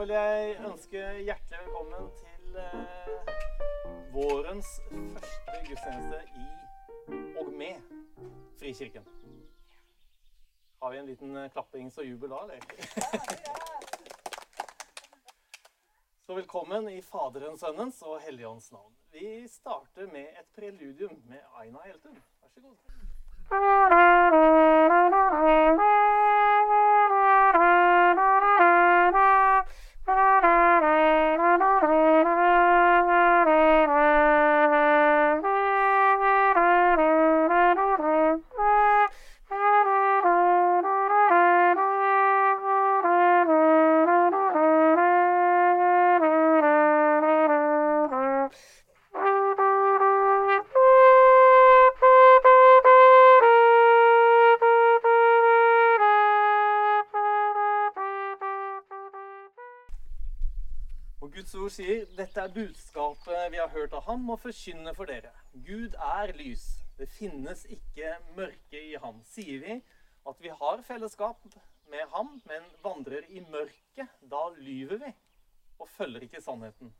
vil jeg ønske hjertelig velkommen til eh, vårens første gudstjeneste i og med Frikirken. Har vi en liten eh, klappings og jubel da, eller? Så velkommen i Faderens, Sønnens og Helligåndens navn. Vi starter med et preludium med Aina Hjeltun. Vær så god. Guds ord sier, dette er budskapet vi har hørt av ham og forkynner for dere. Gud er lys. Det finnes ikke mørke i ham. Sier vi at vi har fellesskap med ham, men vandrer i mørket, da lyver vi og følger ikke sannheten.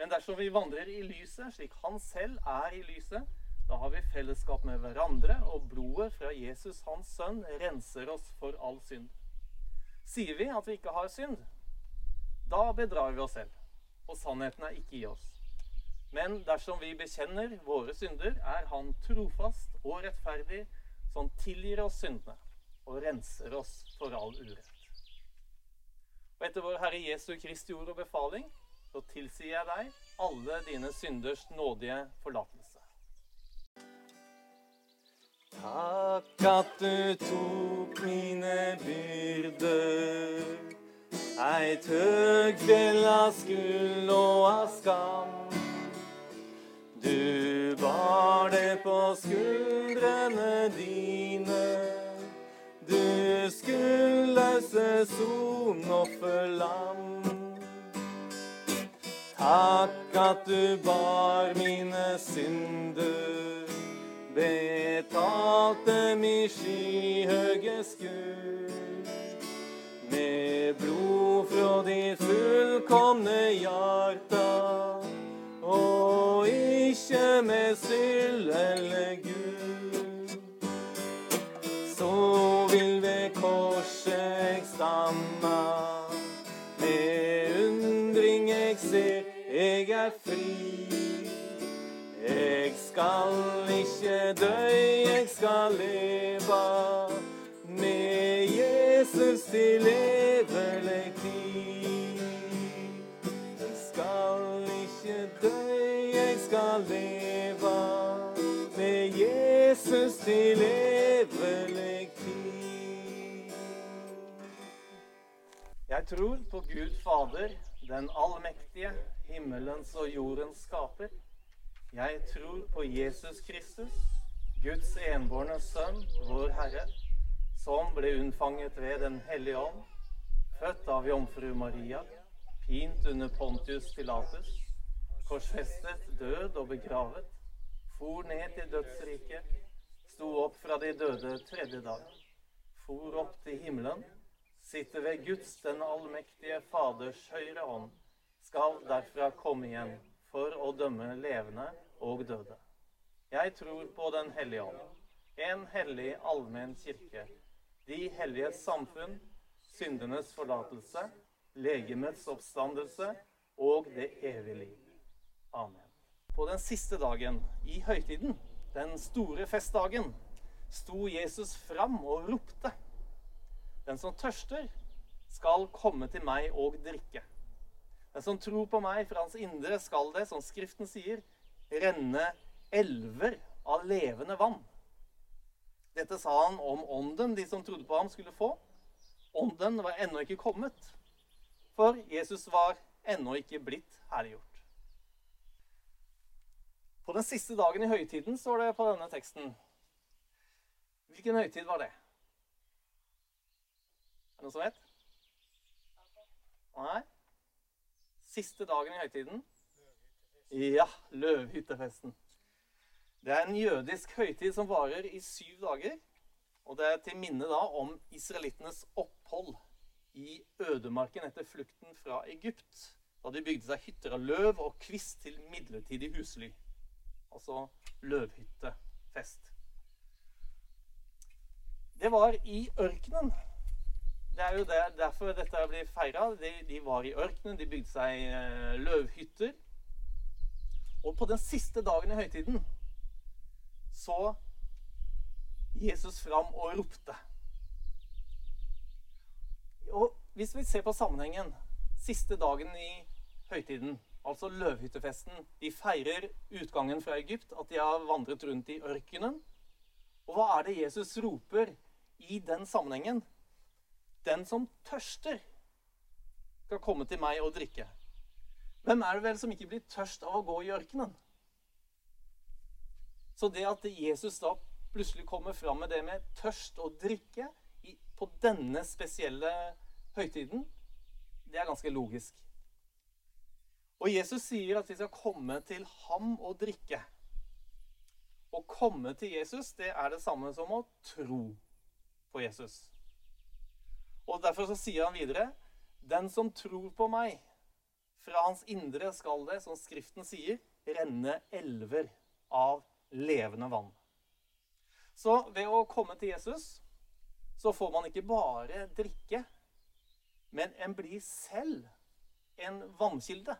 Men dersom vi vandrer i lyset, slik han selv er i lyset, da har vi fellesskap med hverandre, og blodet fra Jesus, hans sønn, renser oss for all synd. Sier vi at vi ikke har synd, da bedrar vi oss selv, og sannheten er ikke i oss. Men dersom vi bekjenner våre synder, er Han trofast og rettferdig, som tilgir oss syndene og renser oss for all urett. Og etter vår Herre Jesu Kristi ord og befaling, så tilsier jeg deg alle dine synders nådige forlatelse. Takk at du tok mine byrder. Eit høgt fjell av skuld og av skam. Du bar det på skuldrene dine. Du skuldløse sonofferlam. Takk at du bar mine synder. Betalte mi skyhøge skuld. Med blod fra ditt fullkomne hjarta, og ikke med syld eller gull. Så vil ved korset jeg stamma, med undring jeg ser jeg er fri. Jeg skal ikke dø, jeg skal leve Jesus til evig tid. Jeg tror på Gud Fader, den allmektige, himmelens og jordens skaper. Jeg tror på Jesus Kristus, Guds enbårne Sønn, vår Herre, som ble unnfanget ved Den hellige ånd, født av jomfru Maria, pint under Pontius Pilatus, korsfestet, død og begravet, for ned til dødsriket, sto opp fra de døde tredje dag, for opp til himmelen, sitter ved Guds den allmektige Faders høyre ånd, skal derfra komme igjen for å dømme levende og døde. Jeg tror på Den hellige ånd, en hellig allmenn kirke, de helliges samfunn, syndenes forlatelse, legemets oppstandelse og det evige liv. Amen. På den siste dagen i høytiden, den store festdagen, sto Jesus fram og ropte. Den som tørster, skal komme til meg og drikke. Den som tror på meg, fra hans indre skal det, som Skriften sier, renne elver av levende vann. Dette sa han om ånden de som trodde på ham, skulle få. Ånden var ennå ikke kommet, for Jesus var ennå ikke blitt herliggjort. På den siste dagen i høytiden står det på denne teksten. Hvilken høytid var det? Er det noen som vet? Nei? Siste dagen i høytiden? Ja, løvhyttefesten. Det er en jødisk høytid som varer i syv dager. Og det er til minne da om israelittenes opphold i ødemarken etter flukten fra Egypt, da de bygde seg hytter av løv og kvist til midlertidig husly. Altså løvhyttefest. Det var i ørkenen. Det er jo det, derfor dette blir feira. De, de, var i ørkenen, de bygde seg eh, løvhytter. Og på den siste dagen i høytiden så Jesus fram og ropte. Og hvis vi ser på sammenhengen Siste dagen i høytiden, altså løvhyttefesten De feirer utgangen fra Egypt, at de har vandret rundt i ørkenen. Og hva er det Jesus roper i den sammenhengen? Den som tørster, skal komme til meg og drikke. Hvem er det vel som ikke blir tørst av å gå i ørkenen? Så det at Jesus da plutselig kommer fram med det med tørst og drikke på denne spesielle høytiden, det er ganske logisk. Og Jesus sier at vi skal komme til ham og drikke. Å komme til Jesus, det er det samme som å tro på Jesus. Og Derfor så sier han videre Den som tror på meg, fra hans indre skal det, som Skriften sier, renne elver av levende vann. Så ved å komme til Jesus så får man ikke bare drikke, men en blir selv en vannkilde.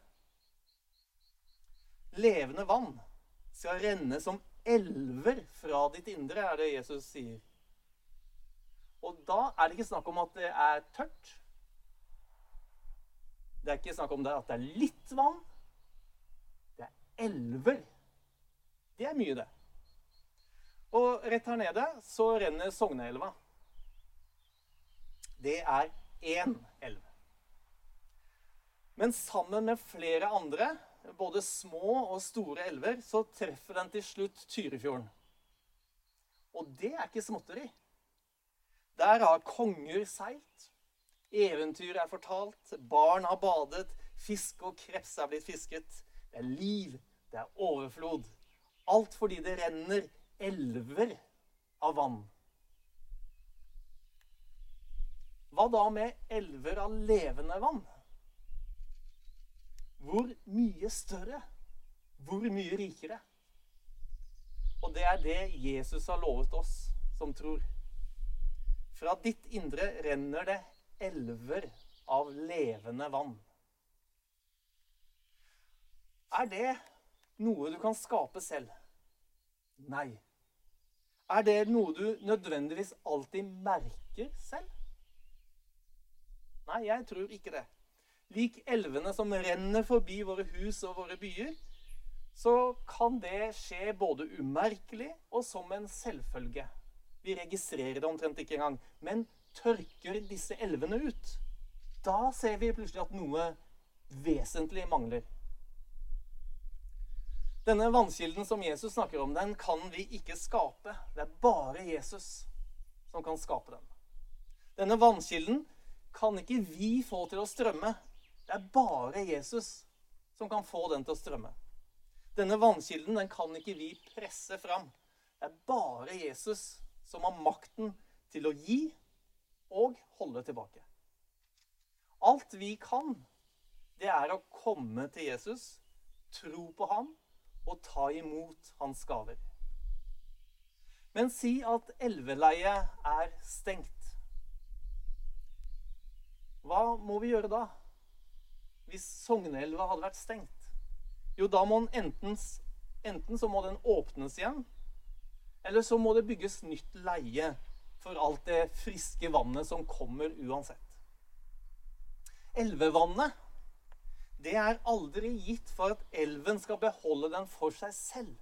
Levende vann skal renne som elver fra ditt indre, er det Jesus sier. Og da er det ikke snakk om at det er tørt. Det er ikke snakk om det at det er litt vann. Det er elver. Det er mye, det. Og rett her nede så renner Sogneelva. Det er én elv. Men sammen med flere andre, både små og store elver, så treffer den til slutt Tyrifjorden. Og det er ikke småtteri. Der har konger seilt, eventyr er fortalt, barn har badet, fisk og kreps er blitt fisket. Det er liv, det er overflod. Alt fordi det renner elver av vann. Hva da med elver av levende vann? Hvor mye større? Hvor mye rikere? Og det er det Jesus har lovet oss som tror. Fra ditt indre renner det elver av levende vann. Er det noe du kan skape selv? Nei. Er det noe du nødvendigvis alltid merker selv? Nei, jeg tror ikke det. Lik elvene som renner forbi våre hus og våre byer, så kan det skje både umerkelig og som en selvfølge. Vi registrerer det omtrent ikke engang. Men tørker disse elvene ut, da ser vi plutselig at noe vesentlig mangler. Denne vannkilden som Jesus snakker om, den kan vi ikke skape. Det er bare Jesus som kan skape den. Denne vannkilden kan ikke vi få til å strømme. Det er bare Jesus som kan få den til å strømme. Denne vannkilden den kan ikke vi presse fram. Det er bare Jesus som har makten til å gi og holde tilbake. Alt vi kan, det er å komme til Jesus, tro på ham og ta imot hans gaver. Men si at elveleiet er stengt. Hva må vi gjøre da? Hvis Sognelva hadde vært stengt? Jo, da må den enten, enten så må den åpnes igjen, eller så må det bygges nytt leie for alt det friske vannet som kommer uansett. Elvevannet det er aldri gitt for at elven skal beholde den for seg selv.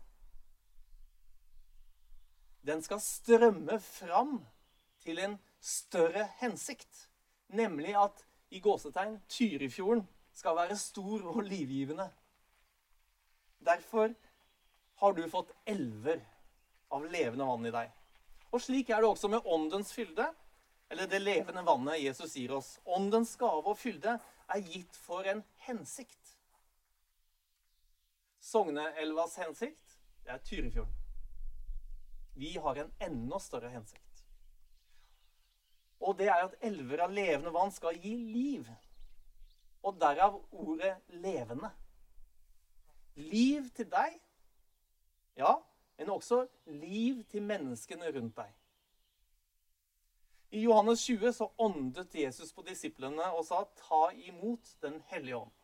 Den skal strømme fram til en større hensikt, nemlig at i gåsetegn Tyrifjorden skal være stor og livgivende. Derfor har du fått elver av levende vann i deg. Og slik er det også med åndens fylde, eller det levende vannet Jesus gir oss. Åndens gave og fylde er gitt for en hensikt. Sogneelvas hensikt, det er Tyrifjorden. Vi har en enda større hensikt. Og det er at elver av levende vann skal gi liv. Og derav ordet 'levende'. Liv til deg, ja, men også liv til menneskene rundt deg. I Johannes 20 så åndet Jesus på disiplene og sa 'ta imot Den hellige ånd'.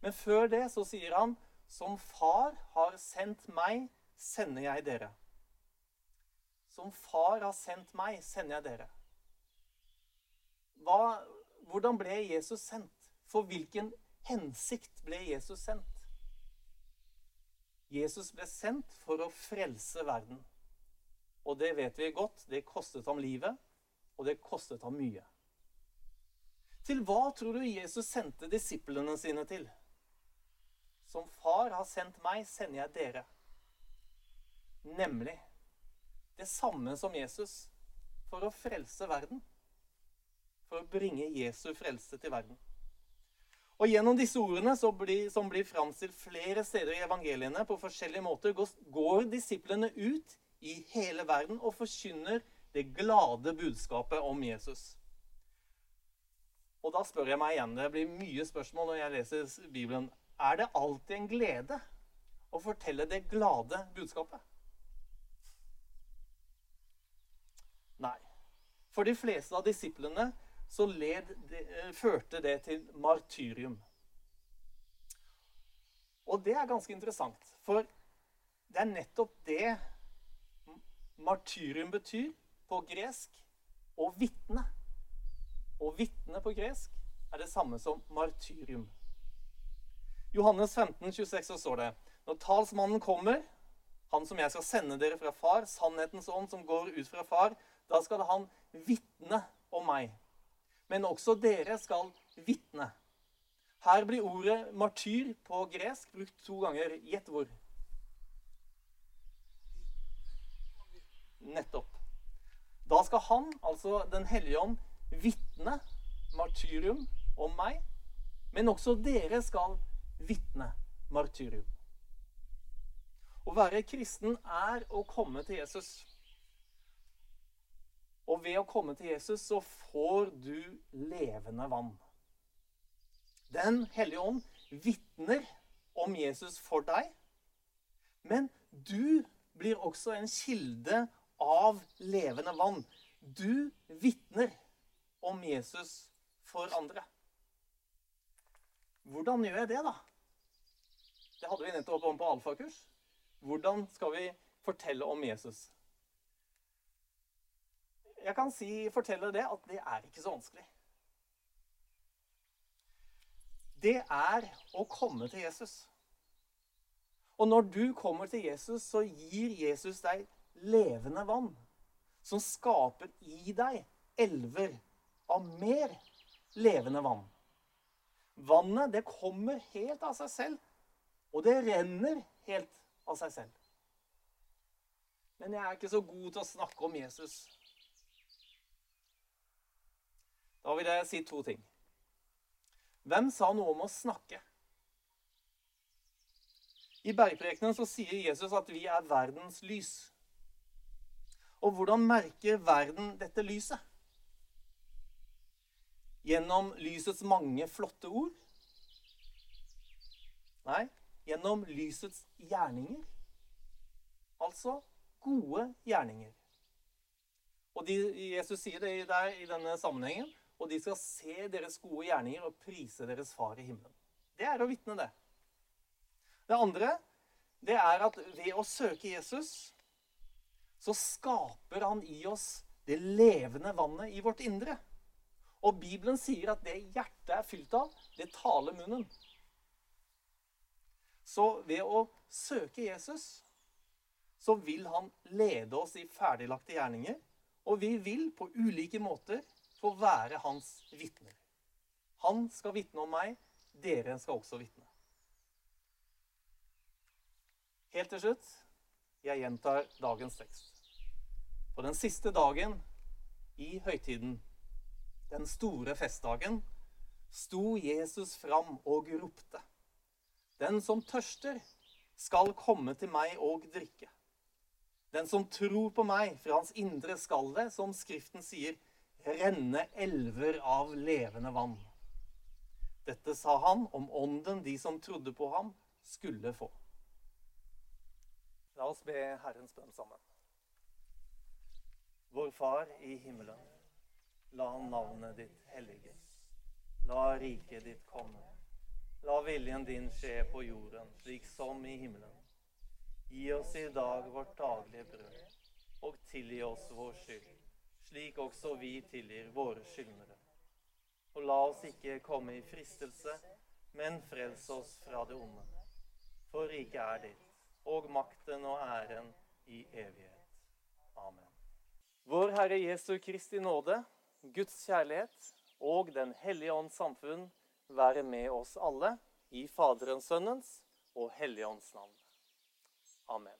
Men før det så sier han 'som far har sendt meg, sender jeg dere'. Som far har sendt meg, sender jeg dere. Hva, hvordan ble Jesus sendt? For hvilken hensikt ble Jesus sendt? Jesus ble sendt for å frelse verden. Og det vet vi godt. Det kostet ham livet og det kostet ham mye. Til hva tror du Jesus sendte disiplene sine til? Som far har sendt meg, sender jeg dere. Nemlig det samme som Jesus, for å frelse verden. For å bringe Jesu frelse til verden. Og Gjennom disse ordene, blir, som blir framstilt flere steder i evangeliene på forskjellige måter, går disiplene ut i hele verden og forkynner det glade budskapet om Jesus. Og da spør jeg meg igjen, det blir mye spørsmål når jeg leser Bibelen. Er det alltid en glede å fortelle det glade budskapet? Nei. For de fleste av disiplene så led, det, eh, førte det til martyrium. Og det er ganske interessant, for det er nettopp det martyrium betyr på gresk og vitne. Å vitne på gresk er det samme som martyrium. Johannes 15, 26 så står det Når talsmannen kommer, han som jeg skal sende dere fra far, sannhetens ånd som går ut fra far, da skal han vitne om meg. Men også dere skal vitne. Her blir ordet martyr på gresk brukt to ganger. Gjett hvor. Nettopp. Da skal han, altså Den hellige ånd, vitne martyrium om meg. Men også dere skal vitne martyrium. Å være kristen er å komme til Jesus. Og ved å komme til Jesus så får du levende vann. Den hellige ånd vitner om Jesus for deg. Men du blir også en kilde av levende vann. Du vitner om Jesus for andre. Hvordan gjør jeg det, da? Det hadde vi nettopp om på alfakurs. Hvordan skal vi fortelle om Jesus? Jeg kan si, fortelle det at det er ikke så vanskelig. Det er å komme til Jesus. Og når du kommer til Jesus, så gir Jesus deg levende vann som skaper i deg elver av mer levende vann. Vannet, det kommer helt av seg selv, og det renner helt av seg selv. Men jeg er ikke så god til å snakke om Jesus. Da vil jeg si to ting. Hvem sa noe om å snakke? I bergprekenen så sier Jesus at vi er verdens lys. Og hvordan merker verden dette lyset? Gjennom lysets mange flotte ord? Nei, gjennom lysets gjerninger. Altså gode gjerninger. Og de, Jesus sier det der i denne sammenhengen. Og de skal se deres gode gjerninger og prise deres far i himmelen. Det er å vitne, det. Det andre det er at ved å søke Jesus så skaper han i oss det levende vannet i vårt indre. Og Bibelen sier at det hjertet er fylt av, det taler munnen. Så ved å søke Jesus så vil han lede oss i ferdiglagte gjerninger. Og vi vil på ulike måter få være hans vitner. Han skal vitne om meg, dere skal også vitne. Helt til slutt jeg gjentar dagens tekst. På den siste dagen i høytiden, den store festdagen, sto Jesus fram og ropte. Den som tørster, skal komme til meg og drikke. Den som tror på meg, fra hans indre skal det, som Skriften sier, renne elver av levende vann. Dette sa han om ånden de som trodde på ham, skulle få. La oss be Herrens bønn sammen. Vår Far i himmelen. La navnet ditt helliges. La riket ditt komme. La viljen din skje på jorden, slik som i himmelen. Gi oss i dag vårt daglige brød, og tilgi oss vår skyld, slik også vi tilgir våre skyldnere. Og la oss ikke komme i fristelse, men frels oss fra det onde. For riket er ditt, og makten og æren i evighet. Amen. Vår Herre Jesu Kristi nåde, Guds kjærlighet og Den hellige ånds samfunn være med oss alle, i Faderens, Sønnens og Hellige ånds navn. Amen.